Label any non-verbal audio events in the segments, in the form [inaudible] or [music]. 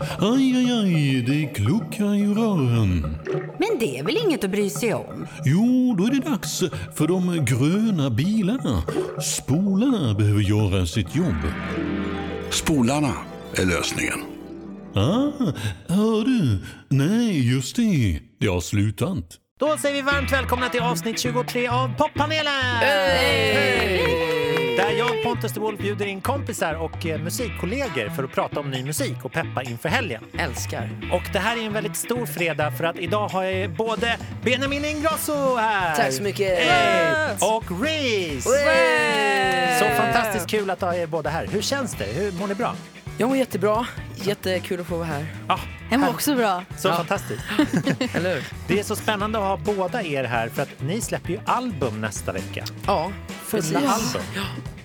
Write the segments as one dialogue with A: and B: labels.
A: Aj, aj, aj, det kluckar i rören.
B: Men det är väl inget att bry sig om?
A: Jo, då är det dags för de gröna bilarna. Spolarna behöver göra sitt jobb.
C: Spolarna är lösningen.
A: Ah, hör du? Nej, just det. Det har slutat.
D: Då säger vi varmt välkomna till avsnitt 23 av Poppanelen! Där jag, Pontus de Wolf, bjuder in kompisar och eh, musikkollegor för att prata om ny musik och peppa inför helgen.
E: Älskar.
D: Och det här är en väldigt stor fredag för att idag har jag både Benjamin Ingrosso här.
E: Tack så mycket.
D: Och Reese. Så fantastiskt kul att ha er båda här. Hur känns det? Hur mår ni bra?
E: Jag mår jättebra. Jättekul att få vara här.
D: Ja,
F: Jag mår också bra.
D: så
E: Ja.
D: fantastiskt. [laughs]
E: Eller hur?
D: Det är så spännande att ha båda er här för att ni släpper ju album nästa vecka.
E: Ja.
D: Fulla
E: precis.
D: album.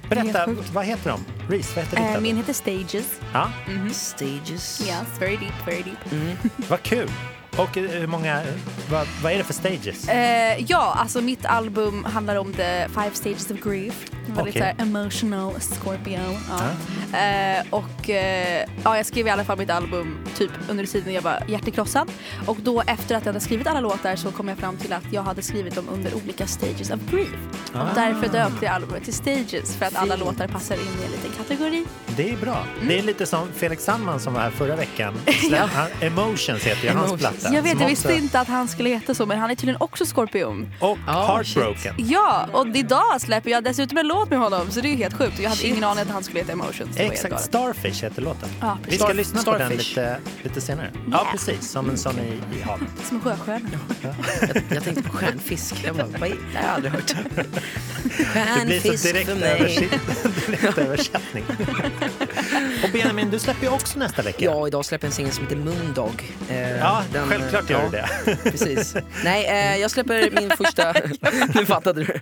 D: Berätta,
F: Helt sjukt.
D: vad heter de? Reese, vad heter ditt
F: Eh,
D: album?
F: min heter Stages.
D: Ja,
E: Stages.
F: Yes, very deep, very deep.
D: vad kul. Och eh, hur många, vad, vad är det för stages?
F: Eh, ja, alltså mitt album handlar om the five stages of grief. Väldigt såhär emotional Scorpio. Ja. Eh, och eh, ja, jag skrev i alla fall mitt album typ under tiden jag var hjärtekrossad. Och då efter att jag hade skrivit alla låtar så kom jag fram till att jag hade skrivit dem under olika stages of grief.
D: Ah.
F: Och därför döpte jag albumet till Stages för att alla låtar passar in i en liten kategori.
D: Det är bra.
F: Mm.
D: Det är lite som Felix Sandman som var här förra veckan. [laughs] Han, Emotions heter ju hans
E: Emotions.
D: Platta.
F: Jag vet, jag visste inte att han skulle heta så men han är tydligen också skorpion.
D: Och
E: Ah,
D: Heartbroken.
F: Ja, och idag släpper jag dessutom en låt med honom så det är ju helt sjukt. Jag hade
E: Shit.
F: ingen aning att han skulle heta Emotions.
D: Exakt. Starfish heter låten.
F: Ja,
D: Vi ska
E: Star-
D: lyssna på den
E: Starfish.
D: lite, lite senare. Ja, precis. Som en sån i, i havet.
F: Som en sjöstjärna.
E: Jag, jag tänkte på stjärnfisk. Jag bara, vad är det? Det har jag aldrig hört. Stjärnfisk för mig. [laughs]
D: direkt översättning. Och Benjamin, du släpper ju också nästa vecka.
E: Ja, idag släpper jag en singel som heter Moondog. Eh,
D: Ja,
E: den,
D: självklart
E: eh,
D: gör du det.
E: Precis. Nej, eh, jag släpper min första... [laughs] nu fattade du.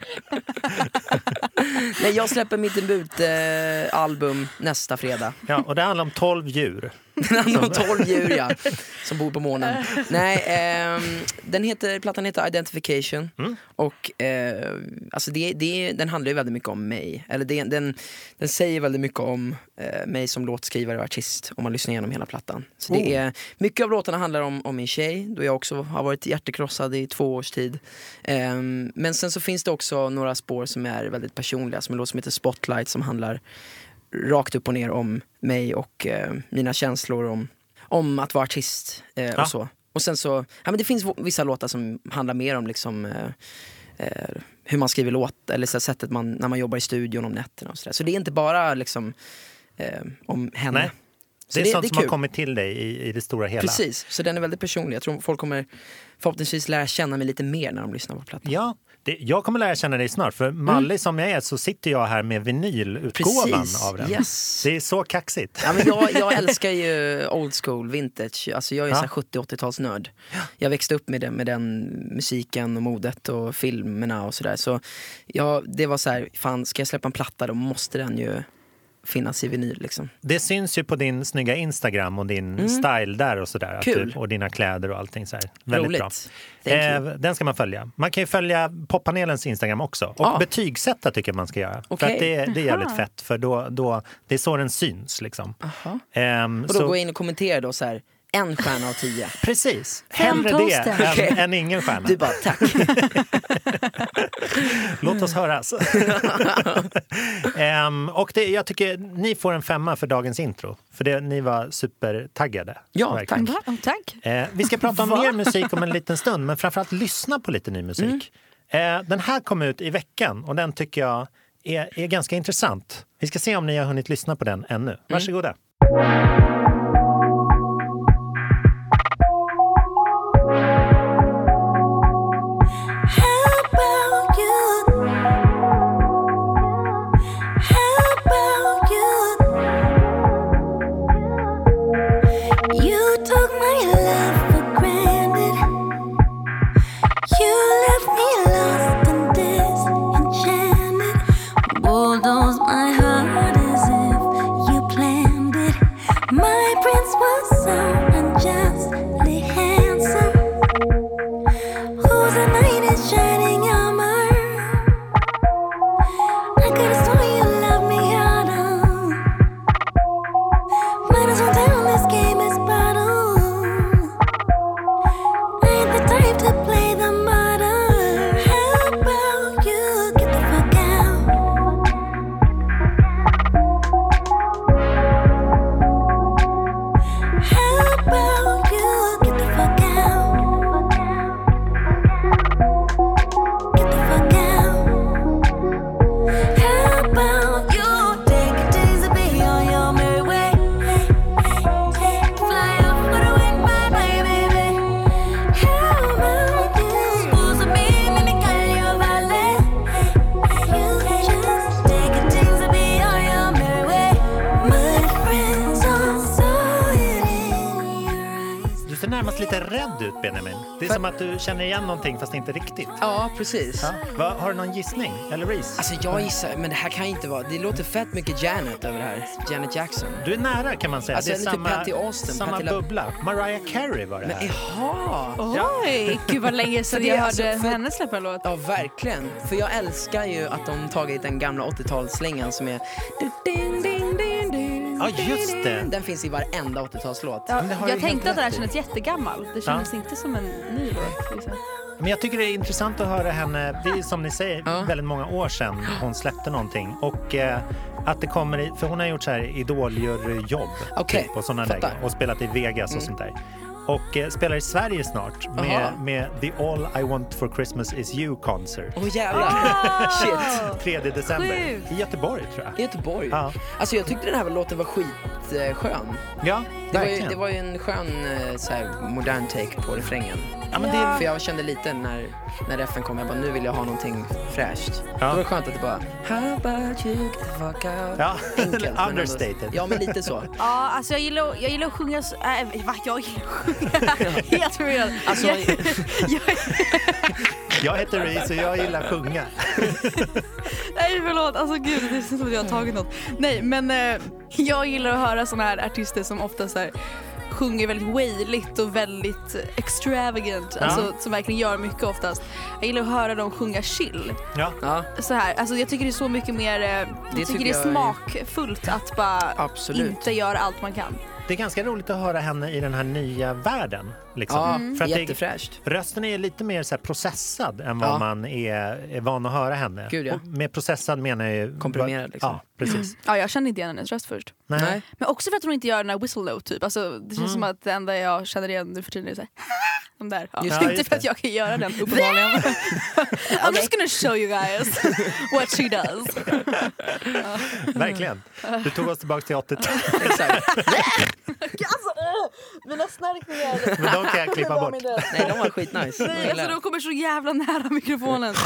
E: Nej, jag släpper mitt debutalbum eh, nästa fredag.
D: Ja, och det handlar om 12 djur. [laughs]
E: Den handlar om 12 djur ja, som bor på månen. Nej, ehm, den heter, plattan heter Identification.
D: Mm.
E: Och eh, alltså det, det, den handlar ju väldigt mycket om mig. Eller det, den, den säger väldigt mycket om eh, mig som låtskrivare och artist om man lyssnar igenom hela plattan. Så det
D: Oh.
E: är, mycket av låtarna handlar om, om min tjej, då jag också har varit hjärtekrossad i två års tid. Ehm, men sen så finns det också några spår som är väldigt personliga, som en låt som heter Spotlight som handlar rakt upp och ner om mig och eh, mina känslor om, om att vara artist eh,
D: Ja.
E: och så. Och sen så, ja men det finns vissa låtar som handlar mer om liksom eh, hur man skriver låt eller så sättet man, när man jobbar i studion om nätterna och sådär. Så det är inte bara liksom om henne.
D: Nej.
E: Så
D: Det är sånt som har kommit till dig i, i det stora hela.
E: Precis, så den är väldigt personlig. Jag tror folk kommer förhoppningsvis lära känna mig lite mer när de lyssnar på plattan.
D: Ja, det, jag kommer lära känna dig snart. För mallig som jag är så sitter jag här med vinylutgåvan
E: Mm. Precis,
D: av den.
E: yes.
D: Det är så kaxigt.
E: Ja, men jag, jag [laughs] älskar ju old school, vintage. Alltså jag är
D: Ja.
E: ja. 70-80-talsnörd. Jag växte upp med, det, med den musiken och modet och filmerna och sådär. Så ja, det var så här, fan ska jag släppa en platta då måste den ju finnas i vinyl liksom.
D: Det syns ju på din snygga Instagram och din style där och sådär.
E: Mm. Kul.
D: Du, och dina kläder och allting så här. Väldigt
E: Roligt.
D: bra. Eh, den ska man följa. Man kan ju följa poppanelens Instagram också. Och
E: Ja.
D: betygsätta tycker jag man ska göra. För
E: Okej.
D: att det, det är jävligt
F: Aha.
D: fett. För då, då, det är så den syns liksom.
E: Aha.
D: Ehm,
E: Och då
D: så-
E: gå in och kommentera då så här, en stjärna av tio.
D: Precis. Hellre det än, än ingen stjärna.
E: Du bara tack. [laughs]
D: Låt oss höras. [laughs] Ehm, och det, jag tycker ni får en femma för dagens intro. För det, ni var supertaggade.
E: Ja,
D: Verkligen.
E: tack.
F: Oh, tack.
D: Eh, vi ska prata om mer musik om en liten stund, men framförallt lyssna på lite ny musik. Eh, den här kom ut i veckan och den tycker jag är, är ganska intressant. Vi ska se om ni har hunnit lyssna på den ännu. Varsågoda.
G: You
D: rädd ut Benjamin. Det är
E: För-
D: som att du känner igen någonting fast inte riktigt.
E: Ja, precis.
D: Ja. Va, har du någon gissning? Eller Reese?
E: Alltså jag gissar, men det här kan inte vara, det låter fett mycket Janet över det här. Janet Jackson.
D: Du är nära kan man säga.
E: Alltså,
D: det är
E: lite
D: samma,
E: Patty Austin,
D: samma
E: Patty La-
D: bubbla. Mariah Carey var det
E: Men
D: här.
E: jaha!
F: Oj, gud vad länge sedan [laughs]
E: det
F: jag
E: alltså
F: hörde
E: för-
F: henne släppa en låt.
E: Ja, verkligen. För jag älskar ju att de tagit den gamla 80-talsslingan som är... Ding, ding,
D: Ja, just det.
E: Den finns i varenda 80-talslåt.
F: Ja,
D: det
F: jag tänkte att den här kändes jättegammal. Det kändes inte som en ny låt. Liksom.
D: Men jag tycker det är intressant att höra henne. Det är som ni säger
E: Ja.
D: väldigt många år sedan hon släppte någonting. Och eh, att det kommer i, för hon har gjort så här idoljuryjobb
E: Okej,
D: typ, och sådana lägen och spelat i Vegas och sånt där. Och eh, spelar i Sverige snart med, med The All I Want For Christmas Is You Concert.
E: Åh jävlar! [laughs] Shit!
D: 3 december
F: Sjukt.
D: i Göteborg tror jag.
E: I Göteborg.
D: Ja.
E: Alltså jag tyckte den här låten var skitskön.
D: Ja,
E: Det var, ju,
D: verkligen.
E: det var ju en skön eh, så här, modern take på refrängen.
D: Ja, men det,
F: Ja.
E: För jag kände lite när, när reffen kom, jag bara nu vill jag ha någonting fräscht.
D: Ja.
E: Då var det skönt att det bara How about you get the fuck out?
D: Ja,
E: Enkelt. men ändå-
D: understated.
E: Ja men lite så. [laughs]
F: Ja, alltså jag gillar, jag gillar att sjunga... Äh, va? Jag gillar att sjunga? [laughs] Helt förvirrad.
E: Alltså,
F: jag, jag,
D: Jag heter Reese och jag gillar att sjunga. [laughs]
F: nej förlåt, alltså gud det känns som att jag har tagit något. Nej men eh, jag gillar att höra såna här artister som ofta så här, sjunger väldigt wailigt och väldigt extravagant.
D: Ja.
F: Alltså som verkligen gör mycket oftast. Jag gillar att höra dem sjunga chill.
D: Ja.
E: Ja,
F: Så här, alltså jag tycker det är så mycket mer, eh, jag tycker
E: tycker
F: det är
E: jag är-
F: smakfullt att bara
E: absolut.
F: inte göra allt man kan.
D: Det är ganska roligt att höra henne i den här nya världen. Liksom.
E: Ja,
D: För att det,
E: jättefräscht.
D: rösten är lite mer så här processad än vad
E: Ja.
D: man är, är van att höra henne.
E: Gud, ja.
D: Med processad menar jag ju...
E: Komprimerad, liksom.
D: Ja, precis.
F: Ja, jag kände inte igen hennes röst först.
D: Nej.
E: Nej.
F: Men också för att hon inte gör den här whistle note typ. Alltså, det känns som att det enda jag känner igen nu för tiden är såhär [laughs] de där. Ja.
E: Just
D: det.
F: inte för att jag kan göra den [laughs] uppenbarligen. I'm just gonna show you guys [laughs] what she does.
D: Verkligen. Du tog oss tillbaka till 80
E: Exakt.
F: alltså, åh, mina snarkningar.
D: De kan jag klippa bort.
E: Nej, de var skitnice.
F: Nej, alltså, de kommer så jävla nära mikrofonen. [laughs]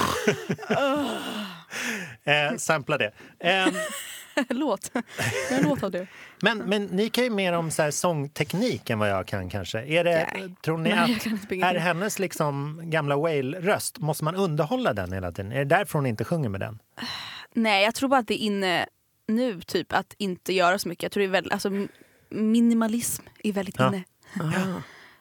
D: Eh, sampla det. Eh, [laughs]
F: låt. Jag en låt av det.
D: men, men ni kan ju mer om så här sångteknik än vad jag kan kanske. Är det,
F: Nej.
D: tror ni
F: Nej,
D: att är hennes liksom gamla whale-röst, måste man underhålla den hela tiden? Är det därför hon inte sjunger med den?
F: Nej, jag tror bara att det är inne nu typ att inte göra så mycket. Jag tror det är väldigt, alltså, minimalism är väldigt
D: Ja.
F: inne.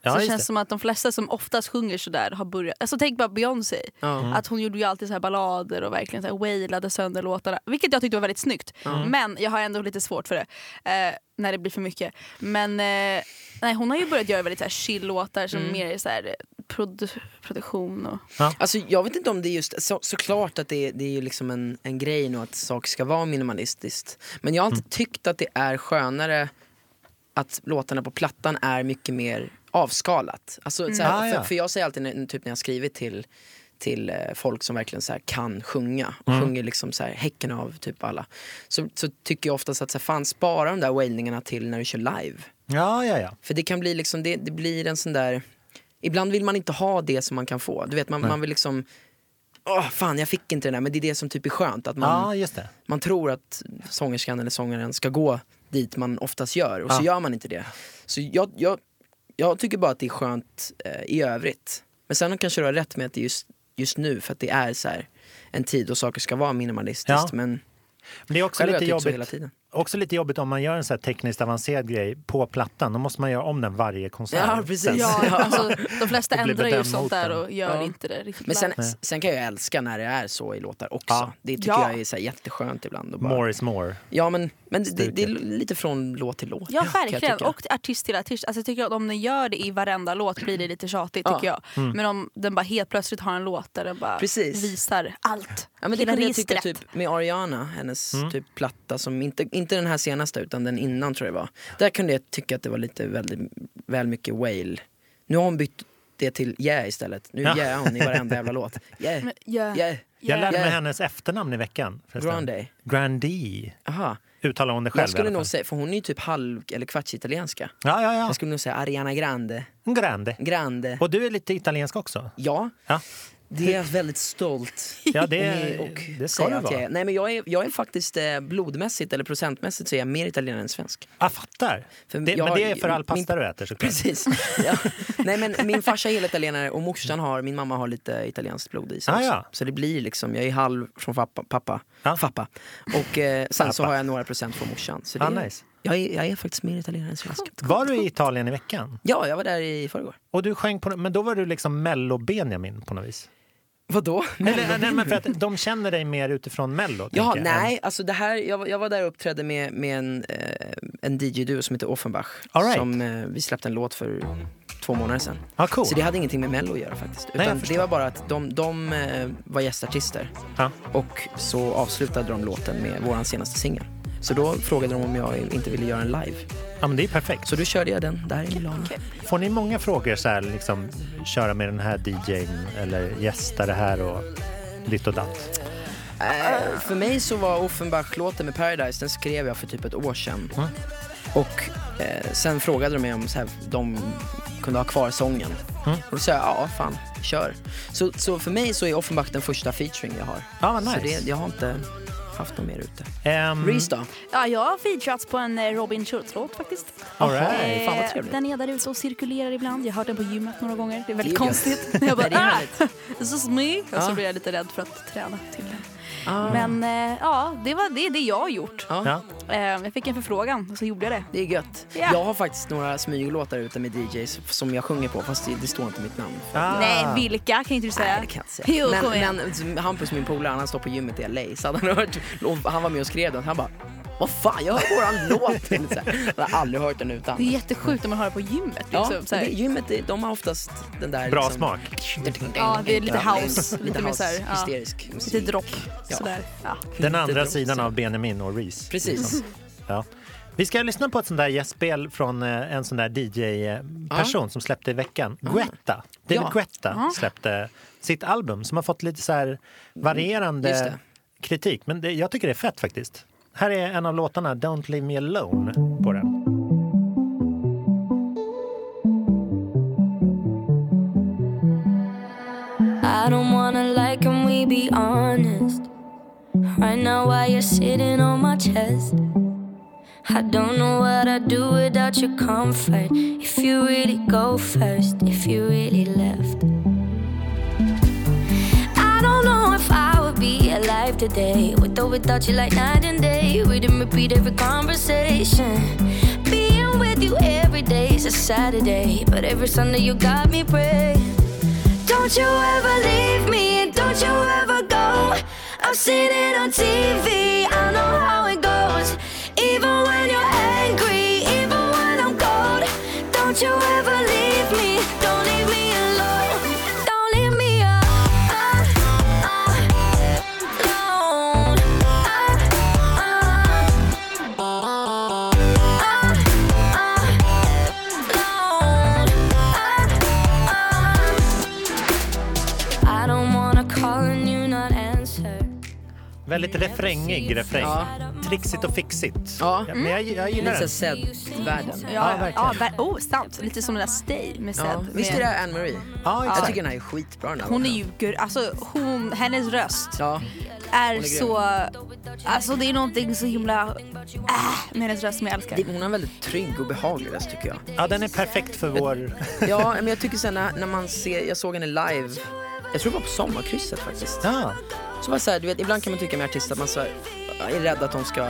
D: Ja,
F: så det känns
D: det.
F: som att de flesta som oftast sjunger sådär har börjat... Alltså tänk bara Beyoncé.
E: Ja.
F: Att hon gjorde ju alltid så här ballader och verkligen så här wailade sönder låtarna. Vilket jag tyckte var väldigt snyggt. Men jag har ändå lite svårt för det. Eh, när det blir för mycket. Men eh, nej, hon har ju börjat göra väldigt så här chill-låtar som mer är så här, eh, produ- produktion och...
E: Alltså jag vet inte om det är just, så, såklart att det är, det är ju liksom en, en grej nu att saker ska vara minimalistiskt. Men jag har alltid tyckt att det är skönare att låtarna på plattan är mycket mer avskalat. Alltså, så här,
D: Ah, ja.
E: för, för jag säger alltid när, typ när jag skrivit till till eh, folk som verkligen så kan sjunga och sjunger liksom så här häcken av typ alla. Så, så tycker jag oftast att så här, fan spara de där wailningarna till när du kör live.
D: Ja, ja, ja.
E: För det kan bli liksom, det, det blir en sån där Ibland vill man inte ha det som man kan få. Du vet man, man vill liksom Åh fan jag fick inte det där men det är det som typ är skönt att man,
D: Ja,
E: man tror att sångerskan eller sångaren ska gå dit man oftast gör och så
D: Ja.
E: gör man inte det. Så jag, jag, jag tycker bara att det är skönt eh, i övrigt. Men sen kanske du har rätt med att det just, just nu för att det är så här en tid då saker ska vara minimalistiskt
D: Ja.
E: men
D: Men det är också lite jobbigt. Också lite jobbigt om man gör en så här tekniskt avancerad grej på plattan. Då måste man göra om den varje konsert.
E: Ja, precis. [laughs]
F: Ja, alltså, de flesta
D: Det
F: ändrar ju sånt där och gör
E: Ja.
F: inte det riktigt
E: Men sen, sen kan jag älska när det är så i låtar också.
D: Ja.
E: Det tycker
F: Ja.
E: jag är så här jätteskönt ibland. Och bara,
D: More is more.
E: Ja men, men det, det, det är lite från låt till låt.
F: Ja verkligen, och artist till artist. Alltså, jag tycker att om den gör det i varenda låt blir det lite tjatigt
E: Ja.
F: tycker jag.
D: Mm.
F: Men om den bara helt plötsligt har en låt där den bara
E: Precis.
F: visar allt.
E: Ja, men det
F: Hela
E: kunde jag tycka typ med Ariana, hennes
D: Mm.
E: typ platta som inte, inte den här senaste utan den innan tror jag det var. Där kunde jag tycka att det var lite väldigt, väl mycket wail. Nu har hon bytt det till yeah istället. Nu
D: Ja.
E: yeah hon i varenda jävla [laughs] låt. Yeah,
F: Men, ja.
E: yeah,
D: Jag lärde mig
E: Yeah.
D: hennes efternamn i veckan.
E: Grande.
D: Grandee.
E: Aha.
D: Uttalar hon det själv
E: Jag skulle nog säga, för hon är ju typ halv eller kvarts italienska.
D: Ja, ja, ja.
E: Jag skulle nog säga Ariana Grande.
D: Grande.
E: Grande.
D: Och du är lite italiensk också?
E: Ja,
D: Ja.
E: Det är jag väldigt stolt
D: Ja, det,
E: och
D: det ska du
E: jag
D: vara.
E: är. Nej, men jag är, jag är faktiskt eh, blodmässigt eller procentmässigt så är jag mer italienare än svensk.
D: Jag fattar.
E: För
D: Det,
E: jag
D: men det är för all
E: min-
D: pasta du äter såklart.
E: Precis. Ja. Nej, men min farsa är hela italienare och morsan har, min mamma har lite italienskt blod i sig
D: Ah, ja.
E: Så det blir liksom, jag är halv från pappa, pappa,
D: Ja.
E: pappa. och eh, sen så
D: Pappa.
E: har jag några procent från morsan. Så det,
D: Ah, nice.
E: Jag, är, jag är faktiskt mer italienare än svensk.
D: Var du i Italien i veckan?
E: Ja, jag var där i förrgår.
D: Och du sjöng på, men då var du liksom mello-Benjamin på något vis?
E: Vadå?
D: Eller, nej, men för att de känner dig mer utifrån mello?
E: Ja,
D: tänker jag,
E: nej, alltså det här, jag, var- jag var där och uppträdde med, med en, eh, en DJ-duo som heter Offenbach.
D: All right.
E: Som eh, vi släppte en låt för två månader sedan.
D: Ja, cool.
E: Så det hade ingenting med Mello att göra faktiskt.
D: Nej,
E: Utan
D: förstår.
E: det var bara att de, de eh, var gästartister.
D: Ja.
E: Och så avslutade de låten med vår senaste singel. Så då frågade de om jag inte ville göra en live.
D: ja, men det är perfekt.
E: Så då körde jag den där i Milano.
D: Får ni många frågor så här, liksom, köra med den här DJn eller gästa det här och ditt och datt?
E: Eh, för mig så var Offenbach-låten med Paradise, den skrev jag för typ ett år sedan.
D: Mm.
E: Och eh, sen frågade de mig om så här, de kunde ha kvar sången.
D: Mm.
E: Och då sa jag, ja fan, kör. Så, så för mig så är Offenbach den första featuring jag har.
D: Ja, vad
E: Så
D: nice.
E: det, jag har inte haft något mer ute.
D: Ehm,
E: Reese då?
F: Ja, jag har featurats på en eh, Robin Schultz-låt faktiskt.
D: all right.
E: Eh, fan vad trevligt.
F: Den är där ute och cirkulerar ibland. Jag har hört den på gymmet några gånger. Det är väldigt
E: gött.
F: konstigt. Jag bara,
E: Nej, det är
F: ah, this is me. Och så blir jag lite rädd för att träna till den.
E: Ah.
F: Men eh, ja, det var det, är det jag har gjort.
E: Ja.
F: Eh, jag fick en förfrågan och så gjorde jag det.
E: det är gött.
F: Ja.
E: Jag har faktiskt några smyglåtar ute med DJs som jag sjunger på fast det, det står inte mitt namn.
D: Ah.
F: Nej, vilka kan inte du säga?
E: Nej, det kan jag inte säga.
F: Jo,
E: men, men Hampus, min polare, han står på gymmet i LA, så hade han hört, han var med och skrev den, han bara vad fan, jag hör våran [laughs] låt! Så. Jag har aldrig hört den utan.
F: Det är jättejukt om man hör det på gymmet.
E: Ja,
F: Liksom, så
E: det,
F: här.
E: gymmet, de har oftast den där...
D: Bra
E: liksom,
D: smak.
F: Ja, det är lite house.
E: Lite
F: Lite mer
E: house,
F: så här, ja.
E: hysterisk musik.
F: Lite dropp.
E: Ja.
F: Sådär. Ja.
D: Den andra
E: dropp,
D: sidan
E: så.
D: av Benjamin och Reese.
E: Precis.
D: Liksom. Ja. Vi ska lyssna på ett sånt där gästspel från eh, en sån där DJ-person som släppte i veckan. Guetta. David
E: Ja.
D: Guetta släppte sitt album som har fått lite så varierande kritik. Men det, jag tycker det är fett faktiskt. Här är en av låtarna, Don't Leave Me Alone, på den.
G: I don't wanna lie, can we be honest? Right now, while you're sitting on my chest, I don't know what I'd do without your comfort. If you really go first, if you really left. Alive today with or without you, like night and day. We didn't repeat every conversation. Being with you every day is a Saturday, but every Sunday you got me praying. Don't you ever leave me, and don't you ever go. I've seen it on TV, I know how it goes. Even when you're
D: Väldigt refrängig refräng.
E: Ja.
D: Trixigt och fixigt.
E: Ja.
D: men jag, jag gillar
E: Lite så
D: den.
E: Zed-världen.
F: Ja,
D: Ja,
F: ja,
D: verkligen.
F: ja, ver- oh, sant. Lite som den där Stay med
E: Ja.
F: Zed.
E: Visst är
F: med-
E: det Anne-Marie?
D: Ja,
E: Jag
D: exakt.
E: tycker den här är skitbra den här
F: Hon är
E: låten.
F: ju, gur- alltså hon, hennes röst
E: Ja,
F: är,
E: grym.
F: så, alltså det är någonting så himla, äh, med hennes röst som jag älskar.
E: det- hon har en väldigt trygg och behaglig röst tycker jag.
D: Ja, den är perfekt för vår... [laughs]
E: Ja, men jag tycker sen när, när man ser, jag såg henne live, jag tror det var på sommarkrysset faktiskt.
D: Ja,
E: Så var så här, du vet, ibland kan man tycka med artister att man så här, är rädd att de ska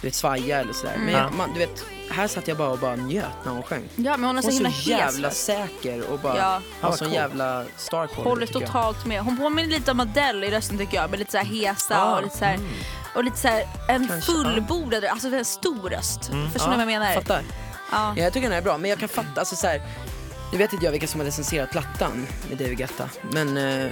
E: du vet, svaja eller sådär. Men
D: Ja.
E: man, du vet, här satt jag bara och bara njöt när hon sjöng.
F: Ja, men hon har så
E: Hon
F: himla
E: så
F: hes
E: jävla
F: röst.
E: säker och bara
F: Ja.
D: Ja,
E: har sån
D: cool.
E: jävla star quality,
F: Håller
E: tycker jag.
F: totalt med. Hon påminner lite om Adele i rösten tycker jag. Med lite så här hesa
E: Ah,
F: och lite så här, och lite så här en
E: Kanske,
F: fullbordad, alltså en stor röst. Förstår ni vad jag menar?
E: Fattar.
F: Ja.
E: Ja, jag tycker den här är bra, men jag kan fatta, alltså så här, nu vet inte jag vilka som har recenserat plattan med David Guetta, men eh,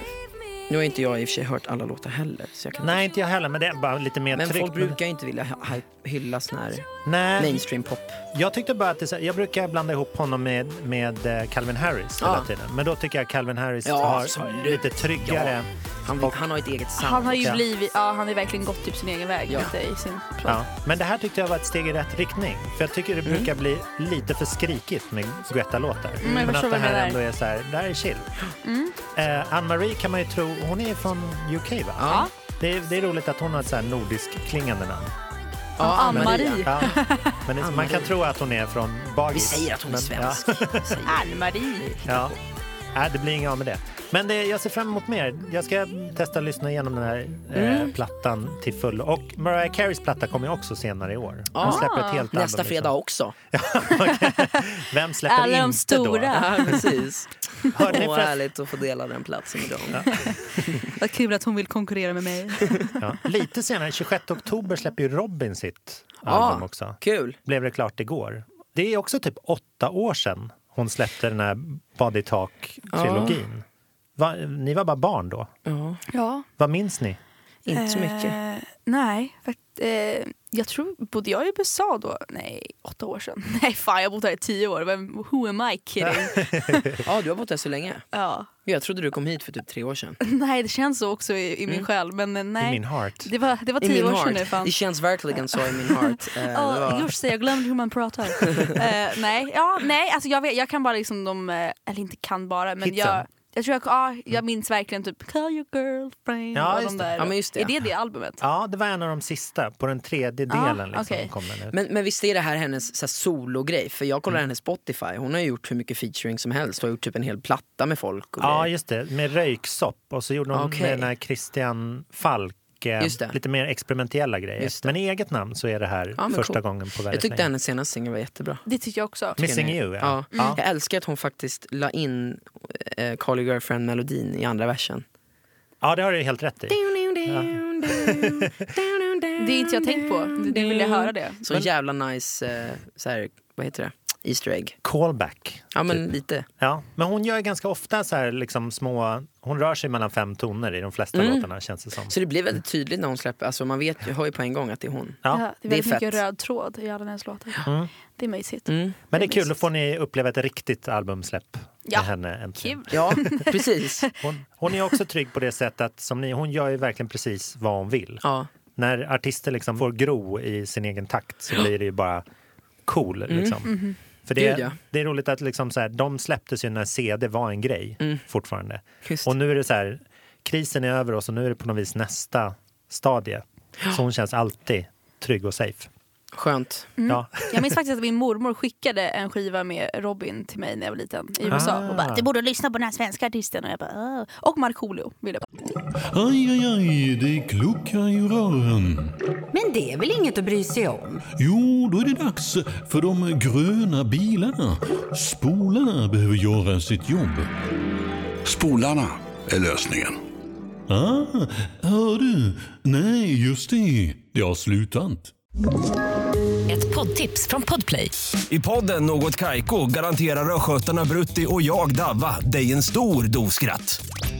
E: nu har inte jag i och för sig hört alla låtar heller. Så jag kan
D: nej inte jag heller, men det är bara lite mer
E: men
D: tryggt.
E: folk brukar ju inte vilja hy- hy- hylla sån här
D: Nej,
E: mainstream pop.
D: jag tyckte bara att det, är så här- jag brukar blanda ihop honom med, med eh, Calvin Harris hela
E: Ja.
D: tiden. Men då tycker jag Calvin Harris
E: Ja,
D: har
E: absolut.
D: lite tryggare.
E: Han, han har ett eget sound.
F: Han har ju
D: Ja.
F: blivit, ja han har ju verkligen gått typ sin egen väg
E: Ja.
F: lite i sin.
D: Ja. Men det här tyckte jag var ett steg i rätt riktning. För jag tycker det
E: Mm.
D: brukar bli lite för skrikigt med Guetta-låtar.
F: jag
D: Men att
F: förstår
D: det
F: vad du
D: här
F: menar.
D: ändå är så här, det här är chill.
F: Mm.
D: Eh, Anne-Marie kan man ju tro, hon är från UK va?
E: Ja.
D: Det, är, det är roligt att hon har ett så här nordisk klingande namn.
E: Ja,
F: Ann-Marie.
D: Ja. Men man kan tro att hon är från Bagis.
E: Vi säger att hon är svensk.
F: Ann-Marie.
D: Ja. Nej, det blir inget av med det. Men det, jag ser fram emot mer. Jag ska testa att lyssna igenom den här
E: Mm.
D: eh, plattan till fullo. Och Mariah Careys platta kommer ju också senare i år. Hon
E: Ah.
D: släpper ett helt
E: Nästa
D: album.
E: fredag också. [laughs]
D: Liksom. Vem släpper
F: Alla de
D: inte
F: stora.
E: Ja, [laughs] precis.
D: Hörde ni
E: Åh, härligt att få dela den platsen med dem.
F: Vad kul att hon vill konkurrera med mig.
D: då? [laughs] Ja. Lite senare, 26 oktober, släpper ju Robin sitt
E: Ja.
D: album också.
E: Kul.
D: Blev det klart igår. Det är också typ åtta år sedan hon släppte den här Body Talk-trilogin. Va, ni var bara barn då.
E: Ja,
F: Ja.
D: Vad minns ni?
E: Inte så mycket.
F: Eh, nej, för, eh, jag tror, bodde jag i USA då? Nej, åtta år sedan. [laughs] Nej, fan jag har bott här i tio år. Vem, who am I kidding? [laughs]
E: Ja, du har bott där så länge.
F: ja.
E: Jag trodde du kom hit för typ tre år sedan. [laughs]
F: Nej, det känns så också i, i min själ. Men eh, nej,
D: I min heart.
F: det var, det var
E: I
F: tio
E: min
F: år sedan nu.
E: heart.
F: Fan.
E: Det känns verkligen så i min heart. Det
F: Ja,
E: var-
F: just det, jag glömde hur man pratar. Eh, nej, ja, nej alltså jag, vet, jag kan bara liksom de, eller inte kan bara, men
D: Hitsen.
F: jag, jag tror jag, ja, jag minns verkligen typ Call your girlfriend
D: Ja,
F: och de
D: det.
F: där.
E: Ja, men just det.
F: Är det det albumet?
D: Ja, det var en av de sista, på den tredje delen. liksom,
F: okej.
D: kom den ut.
E: Men, men visst är det här hennes så här, sologrej? För jag
D: Mm.
E: kollar hennes Spotify, hon har ju gjort hur mycket featuring som helst. Hon har gjort typ en hel platta med folk. Och
D: Ja,
E: grejer.
D: just det. Med röyksopp. Och så gjorde hon
E: Okej.
D: med den här Christian Falk eh,
E: det.
D: lite mer experimentella grejer. Men i eget namn så är det här
E: Ja,
D: första
E: cool.
D: gången på väldigt
E: jag tyckte
D: länge.
E: hennes senaste singel var jättebra.
F: Det tycker jag också.
D: Missing? You, ja.
E: ja.
D: Ja.
E: Jag älskar att hon faktiskt la in eh, Call your girlfriend-melodin i andra versen.
D: Ja, det har du helt rätt i.
F: Det är inte jag tänkt på. Det vill jag höra det.
E: Så jävla nice, eh, så här, vad heter det? Easter egg.
D: Callback.
E: Ja men
D: typ.
E: lite.
D: Ja, men hon gör ganska ofta så här liksom små... Hon rör sig mellan fem toner i de flesta
E: Mm.
D: låtarna känns det som.
E: Så det blir väldigt tydligt när hon släpper, alltså man vet, jag hör ju på en gång att det är hon.
F: Ja,
D: Ja.
F: det är
E: det är
F: väldigt mycket röd tråd i alla hennes låtar.
D: Mm.
F: Det är mysigt.
E: Mm.
D: Men det är kul, då får ni uppleva ett riktigt albumsläpp
F: Ja,
D: med henne äntligen.
F: Kul.
E: Ja, [laughs] precis.
D: Hon, hon är också trygg på det sättet att som ni, hon gör ju verkligen precis vad hon vill.
E: Ja.
D: När artister liksom får gro i sin egen takt så blir det ju bara cool. Liksom. För det,
E: Mm. Gud, ja.
D: det är roligt att liksom så här, de släpptes ju när CD var en grej fortfarande.
E: Just.
D: Och nu är det så här, krisen är över oss och nu är det på något vis nästa stadie. Så hon känns alltid trygg och safe.
E: Skönt.
D: Ja.
F: Jag minns [laughs] faktiskt att min mormor skickade en skiva med Robin till mig när jag var liten i USA.
D: Ah.
F: Och bara, du borde lyssna på den här svenska artisten. Och jag bara, "Åh." Och Markoolio ville jag bara.
A: Aj, aj, aj, det kluckar i rören.
B: Men det är väl inget att bry sig om?
A: Jo, då är det dags för de gröna bilarna. Spolarna behöver göra sitt jobb.
C: Spolarna är lösningen.
A: Ah, hör du? Nej, just det. Det har slutat.
H: Ett poddtips från Podplay.
I: I podden Något Kaiko garanterar östgötarna Brutti och jag, Davva, dig en stor dos skratt.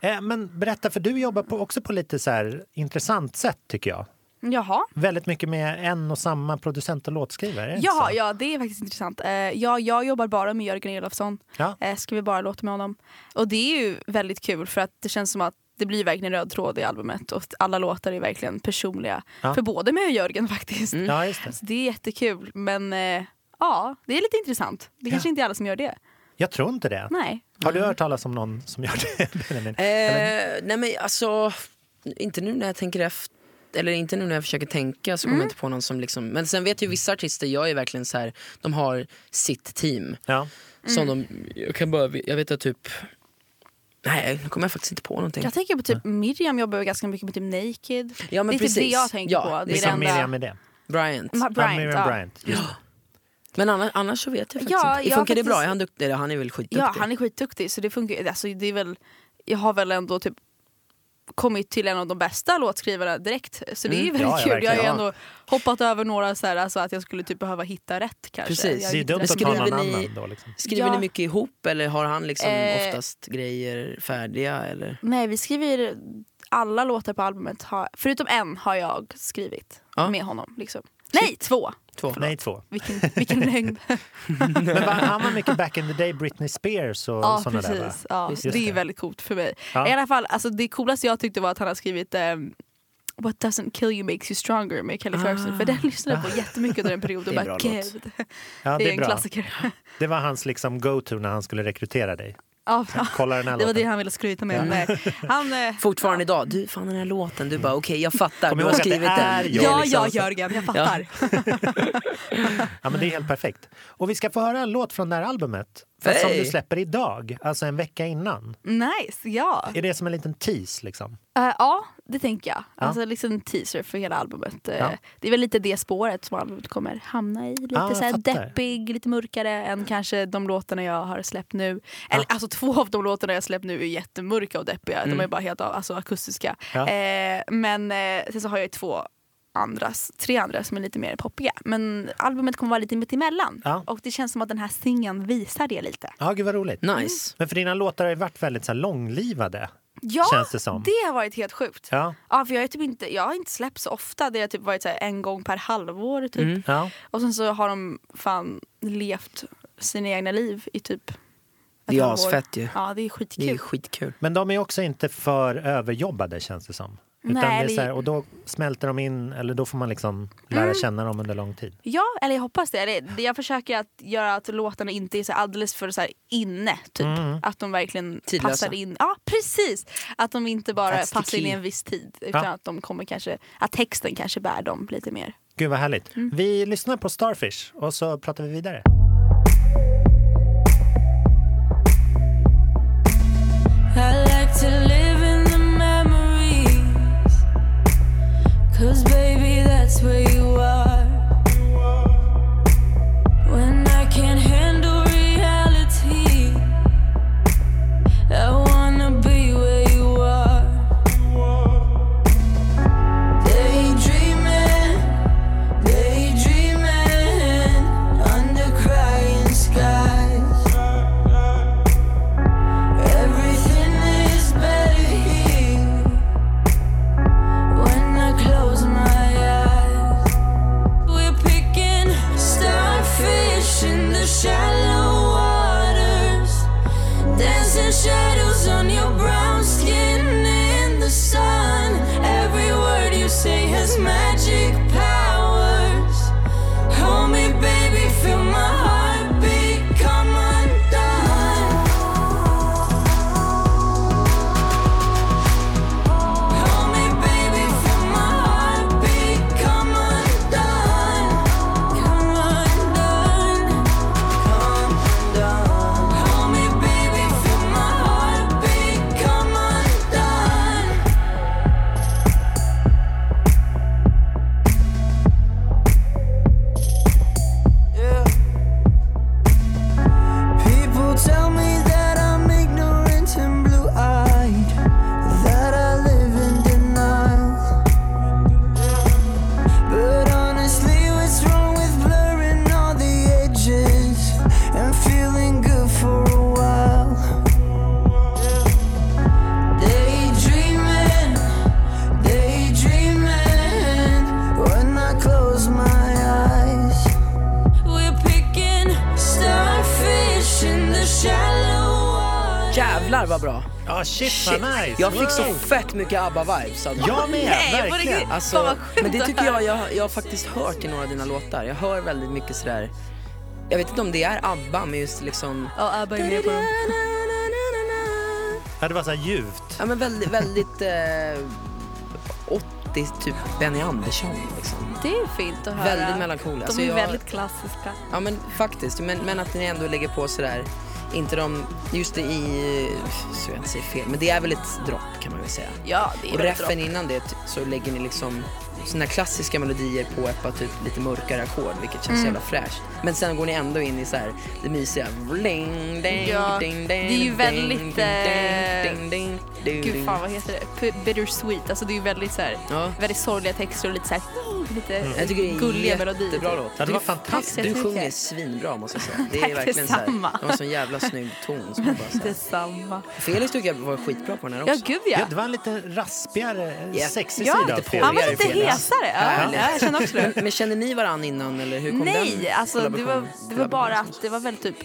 D: Eh, men berätta, för du jobbar på, också på lite så här intressant sätt tycker jag.
F: Jaha.
D: Väldigt mycket med en och samma producent och låtskrivare.
F: Ja, ja, det är faktiskt intressant. Eh, ja, jag jobbar bara med Jörgen Elofsson.
D: Ja.
F: Eh, skriver bara låtar med honom. Och det är ju väldigt kul för att det känns som att det blir verkligen röd tråd i albumet och alla låtar är verkligen personliga.
D: Ja.
F: För både mig och Jörgen faktiskt.
D: ja, just det.
F: Så det är jättekul. Men eh, ja, det är lite intressant. Det är kanske inte är alla som gör det.
D: Jag tror inte det.
F: Nej.
D: Har du hört talas om någon som gör det? [laughs] Benjamin?
E: Eh, nej men alltså, inte nu när jag tänker efter. Eller inte nu när jag försöker tänka så kommer
F: Mm.
E: jag inte på någon som liksom Men sen vet ju vissa artister, jag är verkligen så här, de har sitt team.
D: Ja.
E: Som
F: Mm.
E: de, jag kan bara, jag vet att typ Nej, nu kommer jag faktiskt inte på någonting.
F: Jag tänker på typ Miriam jobbar ganska mycket med typ Naked.
E: Ja, men
F: det är typ det
E: precis.
F: jag tänker
E: Ja,
F: på. Det är
D: Vilken
F: det enda...
D: Miriam är det?
E: Bryant.
F: Ma-
D: Ja,
F: Bryant,
D: Miriam
F: ja.
D: Bryant. Just
E: Men annars, annars så vet jag faktiskt
F: Ja,
E: inte.
F: jag
E: Funkar det
F: faktiskt-
E: bra? Är han, duktig? Eller, han är väl skitduktig?
F: Ja, han är skitduktig så det funkar alltså, det är väl, Jag har väl ändå typ kommit till en av de bästa låtskrivarna direkt. Så det är ju
D: Mm.
F: väldigt
D: Ja,
F: kul. jag har ändå hoppat över några så här, alltså att jag skulle typ behöva hitta rätt kanske.
E: Precis.
F: Jag
D: Det är dumt att ta någon annan då. Liksom.
E: Skriver
F: Ja.
E: ni mycket ihop eller har han liksom
F: Eh.
E: oftast grejer färdiga? Eller?
F: Nej vi skriver alla låtar på albumet, har, förutom en har jag skrivit
E: Ja.
F: med honom. Liksom. Nej, två!
E: Två.
D: Nej, två.
F: Vilken, vilken längd. [laughs]
D: Men var, han var mycket back in the day, Britney Spears och
F: Ja
D: såna där va?
F: precis. Ja,
D: Just
F: det är väldigt coolt för mig.
D: Ja.
F: I alla fall, alltså, det coolaste jag tyckte var att han har skrivit ehm, What doesn't kill you makes you stronger med Kelly Clarkson. För den lyssnade jag på jättemycket under den perioden.
E: Det är en
F: Bara,
E: bra låt.
F: "Gud."
D: Ja,
F: det är en
D: bra.
F: klassiker.
D: Det var hans liksom go-to när han skulle rekrytera dig.
F: Ja.
D: Kolla den här
F: Det var det
D: låten.
F: han ville skryta med. Nej. Han, eh,
E: Fortfarande idag, du fan den här låten, du bara okej jag fattar,
D: Kom
E: du
D: ihåg
E: har
D: att det
E: skrivit
D: är
E: den.
D: jag.
F: ja,
D: liksom
F: ja Jörgen, jag fattar.
D: Ja, men det är helt perfekt. Och vi ska få höra en låt från det här albumet. Fast som du släpper idag, alltså en vecka innan.
F: Nice, ja.
D: Är det som en liten tease liksom?
F: Eh, ja, det tänker jag.
D: Ja.
F: Alltså liksom en teaser för hela albumet. Eh,
D: Ja.
F: Det är väl lite det spåret som albumet kommer hamna i. Lite
D: Ja, jag
F: så här deppig, lite mörkare än kanske de låtarna jag har släppt nu. Eller alltså två av de låtarna jag släppt nu är jättemörka och deppiga. De är bara helt alltså, akustiska.
D: Ja.
F: Eh, men eh, sen så har jag ju två andra, tre andra som är lite mer poppiga. Men albumet kommer vara lite mitt emellan.
D: Ja.
F: Och det känns som att den här singeln visar det lite.
D: Ja, gud vad roligt.
E: Nice.
D: Men för dina låtar har ju varit väldigt så här, långlivade.
F: Ja,
D: Känns det som.
F: har varit helt sjukt.
D: Ja,
F: Ja, för jag, är typ inte, jag har inte släppt så ofta. Det har typ varit så här en gång per halvår. Typ.
E: Mm.
D: ja.
F: Och sen så har de fan levt sina egna liv i typ ett
E: Det är
F: halvår.
E: asfett ju.
F: Ja, det är
E: Det är
F: skitkul.
E: skitkul.
D: Men de är också inte för överjobbade känns det som. Utan
F: Nej,
D: det är så här, och då smälter de in, eller då får man liksom lära
F: Mm.
D: känna dem under lång tid.
F: Ja, eller jag hoppas det. Jag försöker att göra att låtarna inte är så alldeles för så här inne. Typ.
D: Mm.
F: Att de verkligen
E: Tidlösa.
F: passar in. Ja, precis! Att de inte bara
E: That's
F: passar in i en viss tid. Utan
D: Ja.
F: att de kommer kanske, att texten kanske bär dem lite mer.
D: Gud vad härligt.
F: Mm.
D: Vi lyssnar på Starfish och så pratar vi vidare.
J: That's where
D: nice!
E: Jag fick så fett mycket ABBA-vibes. Alltså.
D: Jag med,
F: Nej,
D: verkligen.
E: Alltså, men det tycker jag, jag, jag har faktiskt hört i några av dina låtar. Jag hör väldigt mycket sådär, jag vet inte om det är ABBA men just liksom
F: Ja, Abba är med på.
D: Ja, det var så här ljuvt.
E: Ja men väldigt, väldigt eh, 80 typ Benny Andersson liksom.
F: Det är fint att höra.
E: Väldigt melankoliskt.
F: De
E: Alltså,
F: är
E: jag-
F: väldigt klassiska.
E: Ja men faktiskt, men, men att ni ändå lägger på sådär, inte de, just det i, så jag inte säger fel, men det är väl ett dropp kan man väl säga.
F: Ja, det är
E: Och reffen
F: bra.
E: innan det så lägger ni liksom såna här klassiska melodier på ett par typ lite mörkare ackord vilket känns
F: Mm.
E: jävla fräscht. Men sen går ni ändå in i så här det mysiga. Ding, ding,
F: Ja,
E: ding,
F: det är ju
E: ding,
F: väldigt,
E: ding,
F: eh,
E: ding, ding, ding,
F: Gud
E: ding.
F: fan vad heter det? P- Bittersweet. Alltså det är ju väldigt så här,
E: Ja.
F: väldigt sorgliga texter och lite så här, lite
E: Jag tycker det är
F: gulliga melodier.
E: jättebra låt.
D: Ja, det var fantastiskt.
E: Du sjunger svinbra måste jag säga. [laughs] Det är verkligen så här, det var en sån jävla snygg ton. Som bara, [laughs] så här.
F: Detsamma.
E: Felix tycker jag var skitbra på den här
F: Ja
E: också.
F: gud ja.
D: Ja, det var en lite raspigare,
E: Ja.
D: sexig
F: Ja,
D: sida av Felix.
F: Han var lite Hesare. Ja, ja, jag känner också det. [laughs]
E: Men, kände ni varann innan eller hur kom
F: Nej,
E: den
F: alltså det var, det var bara att det var väl typ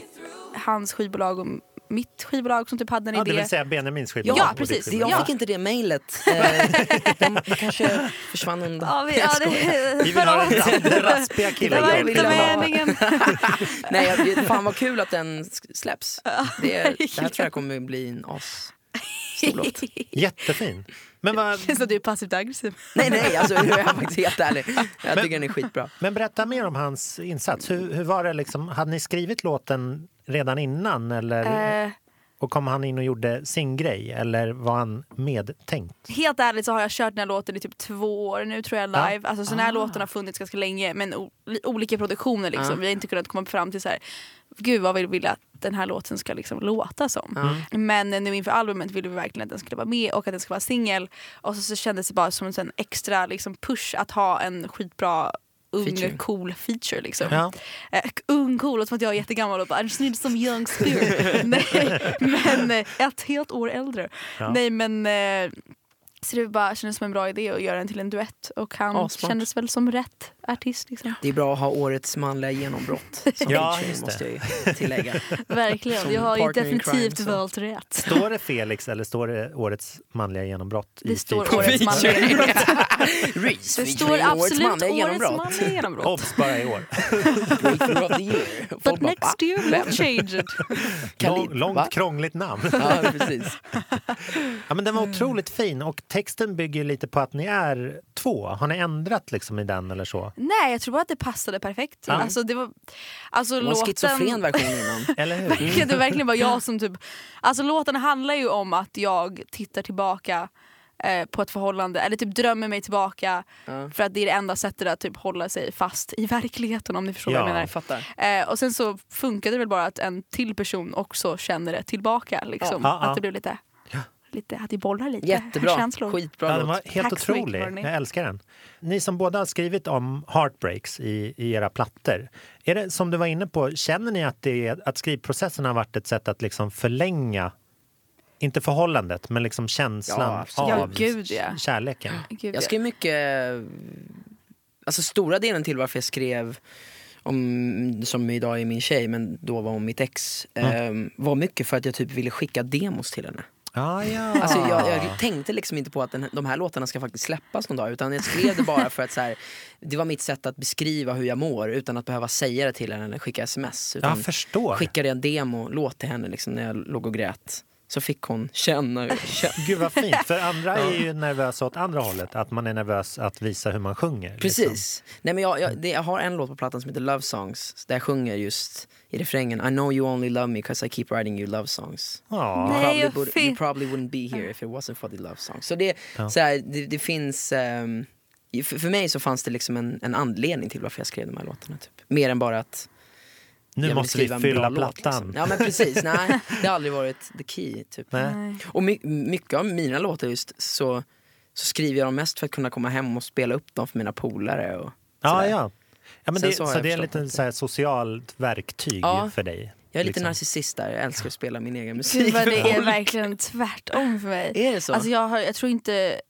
F: hans skivbolag och mitt skivbolag som typ hade en
D: Ja,
F: idé.
D: det vill säga Benjamins skivbolag.
F: Ja, precis.
E: Det,
D: skivbolag.
E: jag
F: Ja.
E: fick inte det mejlet. [laughs] Eh, de, kanske försvann undan.
F: Ja, vi, ja, det,
D: Vi vill [laughs] ha den, raspiga
F: det
D: killen.
F: var
E: jag
F: inte meningen.
E: Nej, jag, fan vad kul att den släpps. Det, är- det här tror jag kommer bli en as.
D: Jättefin. Men, vad,
F: Känns som att du är passivt aggressiv.
E: Nej, nej, alltså jag är faktiskt helt ärlig. [laughs] Jag tycker den är skitbra.
D: men berätta mer om hans insats. Hur, hur var det liksom, hade ni skrivit låten redan innan eller,
F: Eh,
D: och kom han in och gjorde sin grej eller var han medtänkt?
F: helt ärligt så har jag kört den här låten i typ två år nu tror jag
D: Ja.
F: live. Alltså, så den här låten har funnits ganska länge men olika produktioner liksom.
E: Ja.
F: Vi har inte kunnat komma fram till så här. Gud vad vi vill att den här låten ska liksom låta som. Men nu inför albumet ville vi verkligen att den skulle vara med och att den ska vara singel. Och så, så kändes det bara som en extra liksom, push att ha en skitbra ung
E: Featuring.
F: cool feature liksom.
D: Ja.
F: Eh, ung cool, låter som att jag är jättegammal och bara I just need some young spirit. [laughs] Nej, men eh, ett helt år äldre.
D: Ja.
F: Nej men eh, så det bara kändes som en bra idé att göra den till en duett och han
E: Assmart.
F: kändes väl som rätt artist liksom.
E: Det är bra att ha årets manliga genombrott som [laughs]
D: Ja, det.
E: måste jag tillägga. [laughs]
F: Verkligen,
E: Som
F: jag har ju definitivt
E: crime,
F: valt rätt.
D: Står det Felix eller står det årets manliga genombrott? i
F: Det står
D: featuring?
F: årets manliga genombrott. [laughs] [laughs]
E: Reese
F: Det står
E: årets
F: absolut
E: manliga
F: årets
E: genombrott.
F: manliga genombrott.
D: Obs, bara i år. [laughs]
E: Breakthrough of the year. Folk
F: But
E: bara,
F: next year we'll change it. [laughs]
D: Lång, långt
E: va?
D: krångligt namn.
E: Ja, precis.
D: Ja, men den var otroligt fin och texten bygger lite på att ni är två. Har ni ändrat liksom i den eller så?
F: Nej jag tror bara att det passade perfekt.
D: Ja.
F: Alltså, det var, alltså,
E: Det var en
F: låten...
E: schizofren version innan.
D: Eller hur?
F: Verkligen, det var verkligen bara jag som typ... Alltså låten handlar ju om att jag tittar tillbaka eh, på ett förhållande, eller typ drömmer mig tillbaka
E: Ja.
F: för att det är det enda sättet att typ hålla sig fast i verkligheten om ni förstår
D: Ja.
F: vad jag menar.
E: Jag fattar.
F: Eh, och sen så funkade det väl bara att en till person också känner det tillbaka. Liksom.
D: Ja.
F: Att det blev lite, lite, att det bollar lite
E: Jättebra.
F: känslor.
E: Skitbra
D: Ja, den var helt
F: Tack
D: otrolig. Jag älskar den. Ni som båda har skrivit om heartbreaks i, i era plattor. Är det som du var inne på, känner ni att, det är, att skrivprocessen har varit ett sätt att liksom förlänga inte förhållandet, men liksom känslan
E: Ja,
D: av
F: Ja, gud, ja.
D: kärleken. [gasps]
F: Gud,
E: Jag skrev mycket, alltså stora delen till varför jag skrev om, som idag är min tjej, men då var hon mitt ex,
D: Mm.
E: eh, var mycket för att jag typ ville skicka demos till henne.
D: Ah, ja.
E: Alltså jag, jag tänkte liksom inte på att den, de här låtarna ska faktiskt släppas någon dag utan jag skrev det bara för att så här, det var mitt sätt att beskriva hur jag mår utan att behöva säga det till henne eller skicka sms. Utan
D: jag förstår.
E: skickade jag en demo-låt till henne liksom, när jag låg och grät. Så fick hon känna, känna. [laughs]
D: Gud vad fint, för andra är ju nervösa åt andra hållet. Att man är nervös att visa hur man sjunger.
E: Precis.
D: Liksom.
E: Nej, men jag, jag, det, jag har en låt på plattan som heter Love Songs där jag sjunger just i refrängen I know you only love me cause I keep writing you love songs.
D: Ja.
F: Nej,
E: probably,
F: vad
E: would, you probably wouldn't be here if it wasn't for the love songs. Så det,
D: Ja.
E: så här, det, det finns... ehm, för, för mig så fanns det liksom en, en anledning till varför jag skrev de här låtarna. Typ. Mer än bara att
D: Nu måste vi fylla plattan.
E: Liksom. Ja men precis, nej det har aldrig varit the key. Typ.
D: Nej.
E: Och my, mycket av mina låtar just så, så skriver jag dem mest för att kunna komma hem och spela upp dem för mina polare. Och
D: Ja, ja. ja men
E: Sen
D: det,
E: så
D: så, det är
E: det-
D: så här, socialt verktyg
E: Ja.
D: för dig.
E: Jag är lite
D: liksom.
E: narcissist där, jag älskar att spela min egen musik.
F: Gud vad det är [laughs] verkligen tvärtom för mig.
E: Är det så?
F: Alltså jag, har, jag tror inte...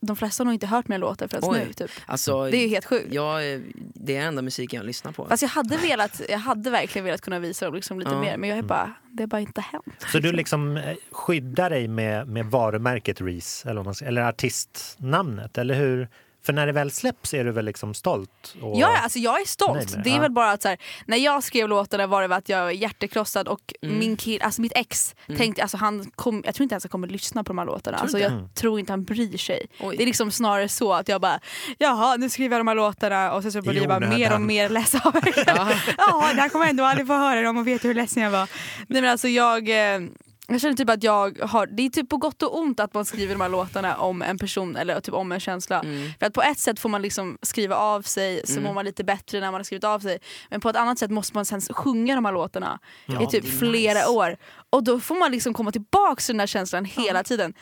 F: De flesta har nog inte hört mina låtar förrän
E: Oj.
F: nu. Typ.
E: Alltså,
F: Det är ju helt sjukt.
E: är- det är enda musiken jag lyssnar på.
F: Fast jag hade, velat, jag hade verkligen velat kunna visa dem liksom lite
E: Ja.
F: mer men jag är bara, det har bara inte hänt.
D: Så du liksom eh, skyddar dig med, med varumärket Reese eller, eller artistnamnet, eller hur? För när det väl släpps är du väl liksom stolt? Och...
F: Ja, alltså jag är stolt.
D: med det.
F: Det är
D: Ja.
F: väl bara att så här, när jag skrev låtarna var det väl att jag var hjärtekrossad och
E: Mm.
F: min kill, alltså mitt ex tänkte, alltså han kom, jag tror inte ens han kommer lyssna på de här låtarna. Alltså jag
D: Mm.
F: tror inte han bryr sig.
E: Oj.
F: Det är liksom snarare så att jag bara, jaha nu skriver jag de här låtarna och sen så börjar jag bara mer och mer läsa av [laughs] Ja, det här kommer jag ändå aldrig få höra dem och veta hur ledsen jag var. Nej men alltså jag, eh, Jag känner typ att jag har, det är typ på gott och ont att man skriver de här låtarna om en person eller typ om en känsla.
E: Mm.
F: För att på ett sätt får man liksom skriva av sig så
E: Mm.
F: mår man lite bättre när man har skrivit av sig. Men på ett annat sätt måste man sen sjunga de här låtarna
E: Ja,
F: i typ flera
E: nice.
F: år. Och då får man liksom komma tillbaka till den här känslan hela tiden.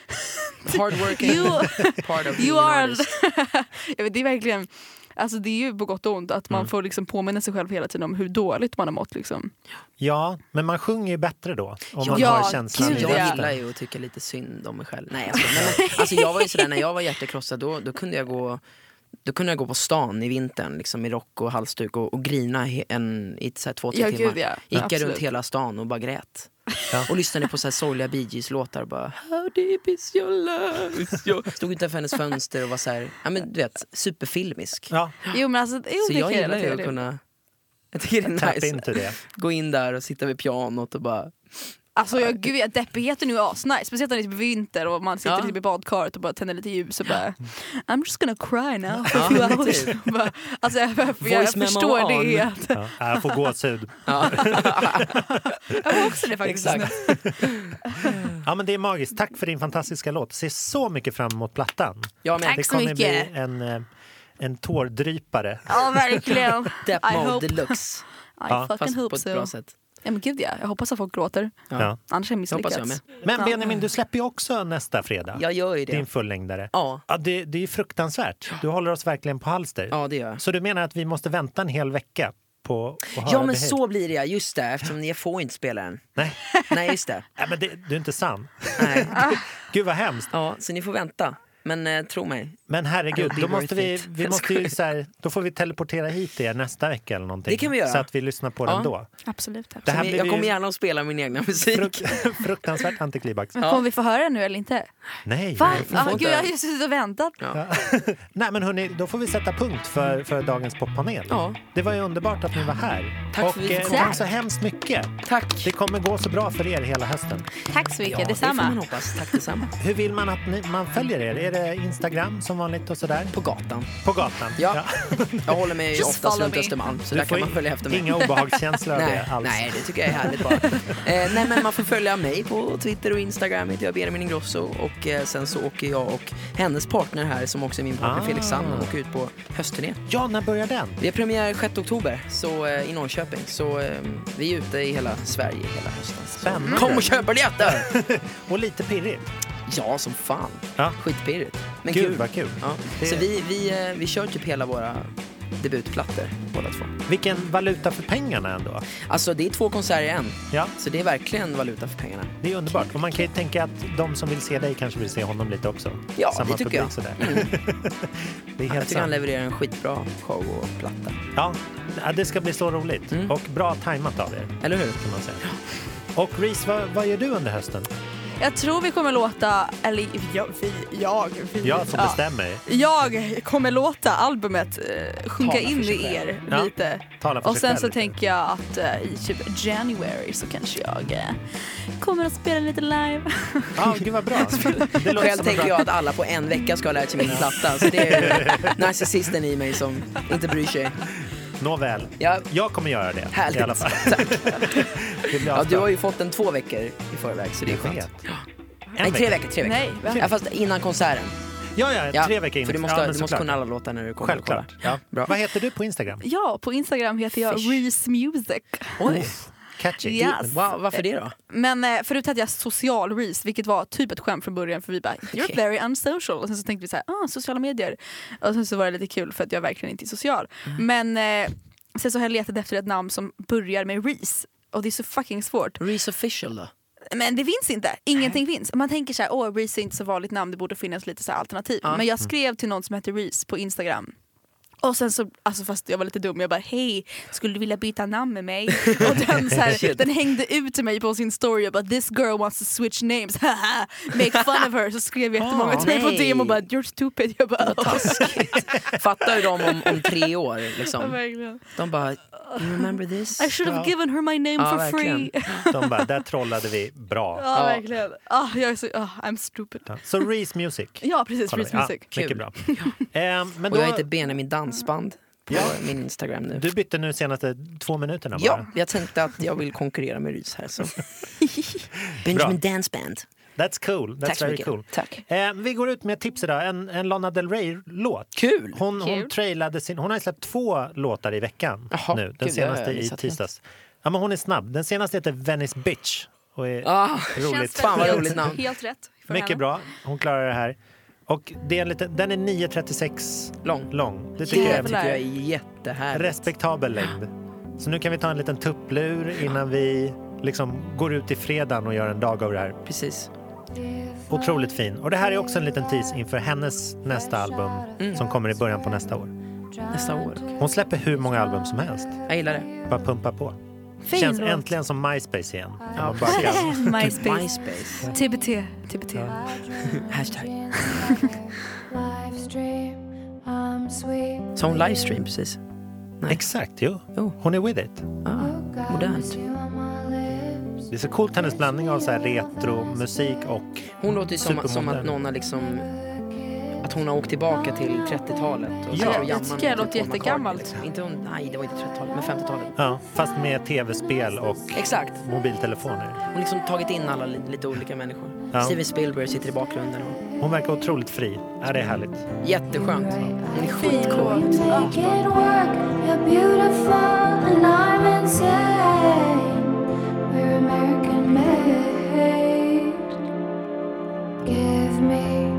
E: Hardworking [laughs]
F: You, [laughs]
E: part of
F: you are... [laughs] jag vet, det är verkligen Alltså det är ju på gott och ont att man
D: Mm.
F: får liksom påminna sig själv hela tiden om hur dåligt man har mått. Liksom.
D: Ja, men man sjunger ju bättre då. Om man
F: Ja,
D: har känslan
F: gud.
E: Jag gillar ju att tycka lite synd om mig själv. Nej. Nej, men, alltså, jag var ju sådär, när jag var hjärtekrossad då, då kunde jag gå då kunde jag gå på stan i vintern liksom, i rock och halsduk och, och grina en, i så här, två, tre
F: Ja,
E: timmar.
F: gud, ja.
E: Gick jag
F: Absolut.
E: runt hela stan och bara grät.
D: Ja.
E: Och lyssnade på så här sorgliga Bee Gees låtar och bara How deep is your love? Is your... Stod utanför hennes fönster och var så här, ja men du vet, superfilmisk.
D: Ja,
F: Jo men alltså, jo,
E: Så
F: det
E: jag gillar ju att kunna jag tycker det är nice. Gå in där och sitta vid pianot och bara
F: Alltså jag, gud, jag, deppigheten är ju asnice, speciellt när det är typ vinter och man sitter
E: Ja.
F: typ i badkaret och bara tänder lite ljus och bara I'm just gonna cry now for a few hours. [laughs] bara, alltså jag, jag, jag, förstår
E: on.
F: det helt. [laughs]
D: Ja, jag får gåshud.
E: ja.
F: Jag var också det faktiskt.
E: Exakt.
D: Ja, men det är magiskt. Tack för din fantastiska låt. Ser så mycket fram emot plattan.
E: Jag med.
F: Tack
D: Det
F: så
D: kommer
F: mycket.
D: bli en, eh, en tårdrypare.
F: Ja verkligen. [laughs]
E: Depp mode deluxe.
F: I
D: Ja.
F: fucking
E: Fast på
F: hope
E: ett
F: so. Ja, men gud ja, jag hoppas att folk gråter.
E: Ja.
D: Ja.
F: Annars är jag
E: hoppas jag
F: misslyckats.
E: med.
D: Men Benjamin, du släpper ju också nästa fredag.
E: Jag gör ju det.
D: Din fullängdare.
E: Ja.
D: Ja, det, det är ju fruktansvärt. Du håller oss verkligen på halster.
E: ja, det gör jag.
D: Så du menar att vi måste vänta en hel vecka på att höra
E: Ja men så blir det ja, just det, eftersom jag får inte spela den.
D: Nej, [laughs]
E: Nej just det.
D: Nej men det, du är inte sann.
E: Nej. [laughs]
D: Gud vad hemskt.
E: Ja, så ni får vänta. Men eh, tro mig.
D: Men herregud, då, måste vi, vi måste ju så här, då får vi teleportera hit er nästa vecka eller någonting.
E: Det kan vi göra.
D: Så att vi lyssnar på
E: Ja.
D: den då.
F: Absolut.
D: Det här blir
E: jag kommer gärna att spela min egna musik.
D: fruk- [laughs] fruktansvärt antiklimax.
F: Men kommer vi få höra nu eller inte?
D: Nej,
F: Va? Ah, gud, jag har ju suttit och väntat.
E: Ja. [laughs]
D: nej men hörni, då får vi sätta punkt för, för dagens poppanel.
E: Ja.
D: Det var ju underbart att ni var här.
E: Tack
D: Och
E: för att vi
D: eh,
E: fick
D: tack så hemskt mycket.
E: Tack.
D: Det kommer gå så bra för er hela hösten.
F: Tack så mycket,
E: ja, det får man
F: detsamma.
E: hoppas. Tack detsamma.
D: Hur vill man att ni, man följer er? Är det Instagram som vanligt och sådär?
E: På gatan.
D: På gatan?
E: Ja. Jag håller mig
F: Just
E: oftast runt. Östermalm, så
D: Du
E: där kan man följa efter mig.
D: Inga obehagskänslor av det
E: Nej,
D: alls.
E: nej, det tycker jag är härligt bara. eh, nej, men man får följa mig på Twitter och Instagram, heter jag Benjamin Ingrosso. Och eh, sen så åker jag och hennes partner här, som också är min partner
D: Ah.
E: Felix Sandman, åker ut på höstturné.
D: Ja, när börjar den?
E: Vi har premiär 6 oktober så, eh, i Norrköping, så eh, vi är ute i hela Sverige hela hösten. Så
D: Spännande.
E: Kom och köp biljetter! [laughs]
D: Och lite pirrigt.
E: Ja, som fan.
D: Ja.
E: Skitpirrigt. Men
D: Gud
E: kul.
D: vad kul.
E: Ja.
D: Det-
E: Så vi, vi, eh, vi kör typ hela våra debutplattor båda två.
D: Vilken valuta för pengarna ändå.
E: Alltså det är två konserter i en,
D: Ja,
E: så det är verkligen valuta för pengarna.
D: det är underbart. Och man kan ju tänka att de som vill se dig kanske vill se honom lite också.
E: Ja,
D: Samma
E: det tycker jag. Mm. [laughs]
D: Det är
E: Jag
D: helt
E: tycker han
D: sant.
E: levererar en skitbra show och platta.
D: Ja, ja, det ska bli så roligt.
E: Mm.
D: Och bra tajmat av er,
E: Eller hur?
D: kan man säga. Och Reese, vad, vad gör du under hösten?
F: Jag tror vi kommer låta, eller jag, vi, jag, vi,
D: Jag som
F: ja.
D: bestämmer.
F: Jag kommer låta albumet eh, sjunka
E: Tala
F: in i er
D: Ja,
F: lite.
D: Tala för
F: Och sen så tänker jag att eh, i typ January så kanske jag eh, kommer att spela lite live.
D: Ja, gud vad bra. [laughs] Det låter
E: Själv tänker
D: bra-
E: jag att alla på en vecka ska ha lärt sig min platta. Så det är [laughs] narcissisten i mig som inte bryr sig.
D: Nåväl,
E: Ja,
D: jag kommer göra det
E: Härligt.
D: i alla fall. [laughs]
E: Ja, du har ju fått den två veckor i förväg så det är skönt.
D: vet.
E: Nej, tre veckor. Tre veckor.
F: Nej?
E: Ja, fast innan konserten.
D: Ja, ja, tre veckor in.
E: För du måste,
D: ja,
E: du måste kunna alla låtar när du kommer och kollar.
D: Självklart. Ja.
E: Bra.
D: Vad heter du på Instagram?
F: Ja, på Instagram heter jag
E: Fish.
F: Reese Music.
E: Oj,
D: Catchy.
F: Yes.
E: wow, varför det då?
F: Men eh, förut hade jag social Reese, vilket var typ ett skämt från början för vi bara “you're very unsocial” och sen så tänkte vi så här, ah, sociala medier. Och sen så var det lite kul för att jag verkligen inte är social.
E: Mm.
F: Men eh, sen så har jag letat efter ett namn som börjar med Reese och det är så fucking svårt.
E: Reese official då?
F: Men det finns inte, ingenting finns. Man tänker så här, åh Reese är inte så vanligt namn, det borde finnas lite så alternativ.
E: Ja.
F: Men jag skrev till någon som heter Reese på Instagram. Och sen så, alltså fast jag var lite dum, jag bara hej, skulle du vilja byta namn med mig? [laughs] Och den, så här, den hängde ut till mig på sin story, jag bara this girl wants to switch names, haha, make fun of her. Så skrev jättemånga
E: Ah,
F: till mig på. DM och bara you're stupid. Jag bara,
E: Taskigt. [laughs] Fattar dem om, om tre år? Liksom. De bara, you remember this?
F: I should have
D: Ja.
F: given her my name
E: Ja,
F: for
E: verkligen.
F: free. [laughs]
D: De bara, där trollade vi bra.
F: Ja,
E: Ja.
F: verkligen. Ah, jag är så, ah, I'm stupid.
D: Så Reese Music.
F: Ja precis, Reese. Music.
D: Ja, mycket bra. Ehm, men
E: Och
D: då,
E: jag heter Benjamin Dansband på min Instagram nu.
D: Du bytte nu senaste två minuterna bara.
E: Ja, jag tänkte att jag vill konkurrera med Rys här. Så. [laughs] Benjamin Dance Band.
D: That's cool. That's
E: Tack
D: very
E: mycket.
D: cool.
E: Tack.
D: Eh, vi går ut med ett tips idag. En, en Lana Del Rey-låt.
E: Kul!
D: Hon, hon, trailade sin, hon har släppt två låtar i veckan
E: Jaha,
D: nu. Den
E: gud,
D: senaste i tisdags. Ja, men hon är snabb. Den senaste heter Venice Bitch. Och är
E: Ah,
D: roligt.
F: Känns
E: Fan, vad roligt namn.
F: Helt rätt.
D: Mycket
F: henne.
D: bra. Hon klarar det här. Och det är en liten, den är 9.36
E: Lång.
D: lång. Det tycker jag är
E: tycker jag är jättehärligt.
D: respektabel längd. Så nu kan vi ta en liten tupplur innan vi liksom går ut i fredagen och gör en dag av det här.
E: Precis.
D: Otroligt fin. Och det här är också en liten tease inför hennes nästa album
E: Mm.
D: som kommer i början på nästa år.
E: Nästa år.
D: Hon släpper hur många album som helst.
E: Jag gillar det.
D: Bara pumpa på.
F: Fin
D: Känns
F: låt.
D: äntligen som MySpace igen.
E: Ja, [laughs]
F: MySpace.
E: MySpace.
F: TBT. TBT. [laughs]
E: Hashtag. Så hon livestream precis. Nej.
D: Exakt, jo.
E: Jo.
D: Hon är with it.
E: Ah, modernt.
D: Det är så coolt hennes blandning av så här retro-musik och
E: Hon låter ju som, som att
D: supermodern.
E: någon har liksom att hon har åkt tillbaka till 30-talet. Och
D: Ja.
F: Det
E: jammar
F: tycker jag
E: med
F: låter jättegammalt.
E: Liksom. Inte nej, det var inte 30-talet, men 50-talet.
D: Ja, fast med tv-spel och
E: Exakt.
D: mobiltelefoner.
E: Hon har liksom tagit in alla li- lite olika människor.
D: Ja.
E: Steven Spielberg sitter i bakgrunden. Och,
D: Hon verkar otroligt fri. Ja, det är härligt.
E: jätteskönt. Hon är skitcool.
J: Give me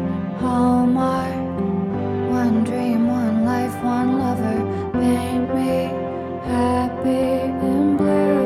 J: happy and blue.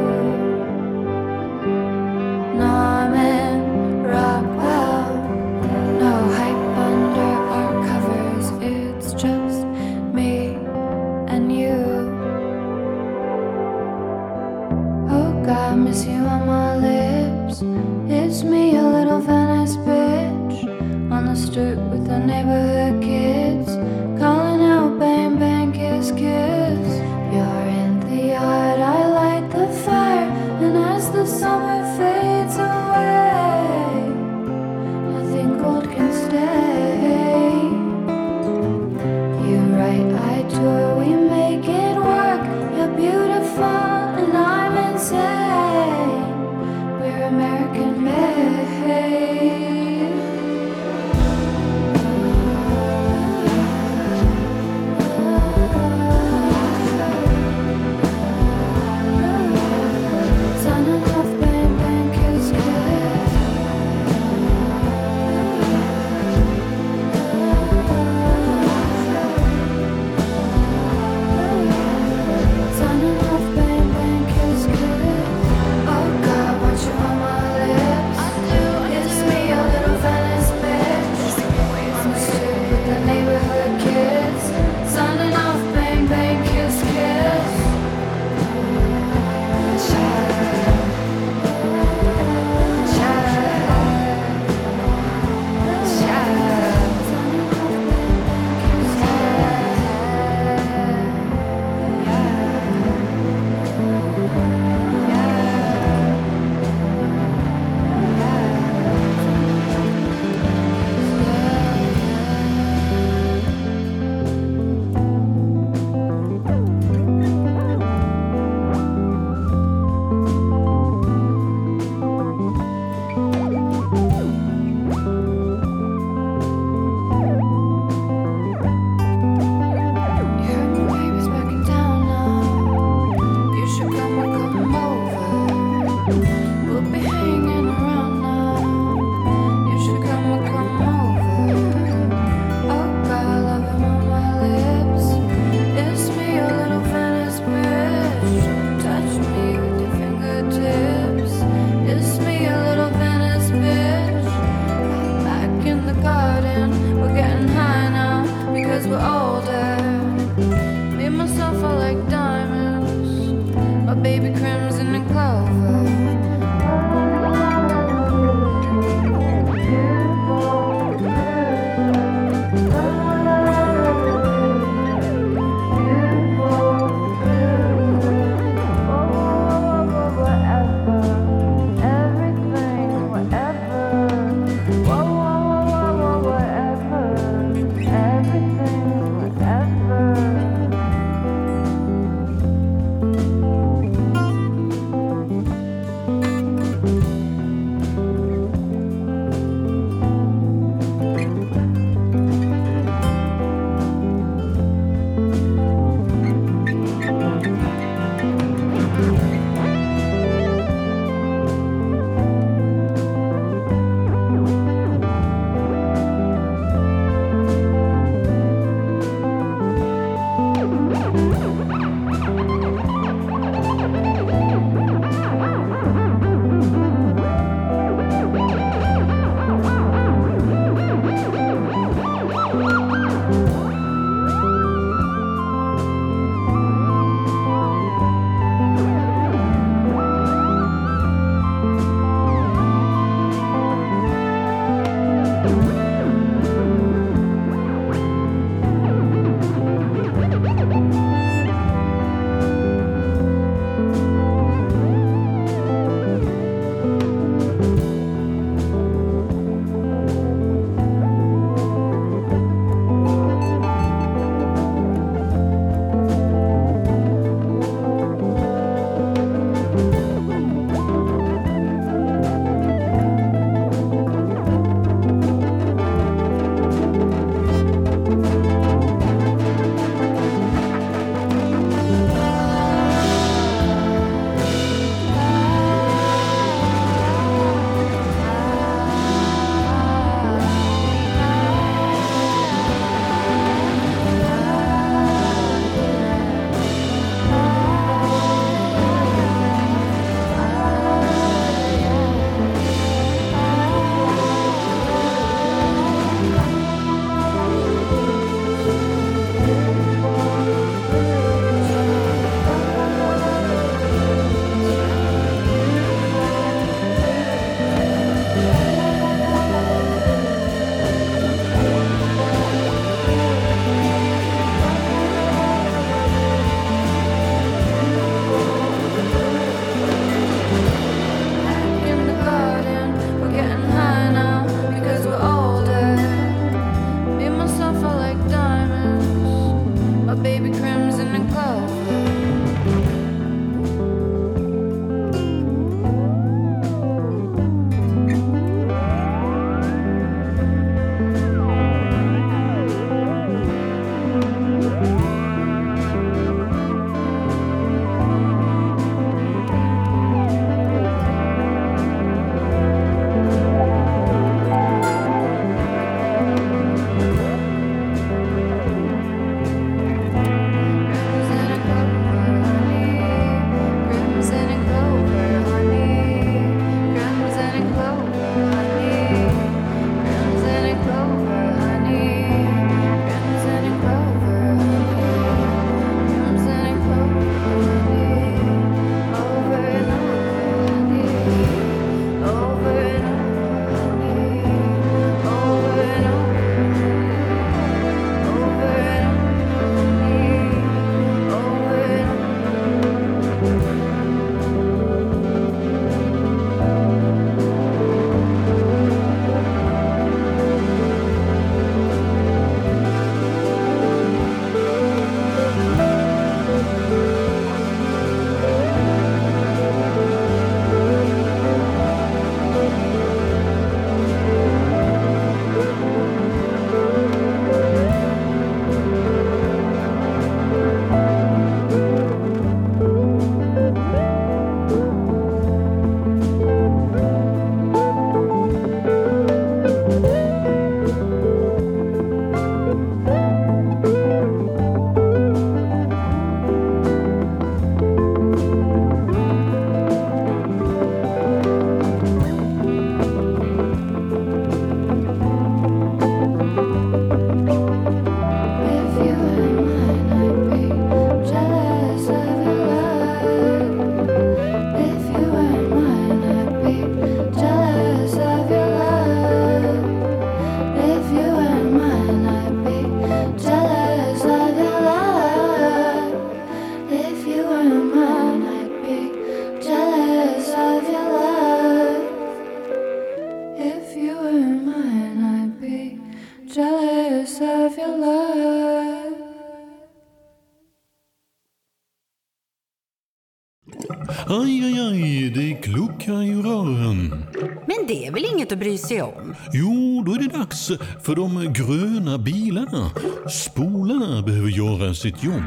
A: sitt jobb.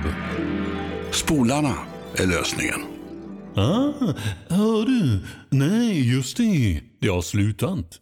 I: Spolarna är lösningen.
A: Ah, hör du? Nej, just det. Det har slutat.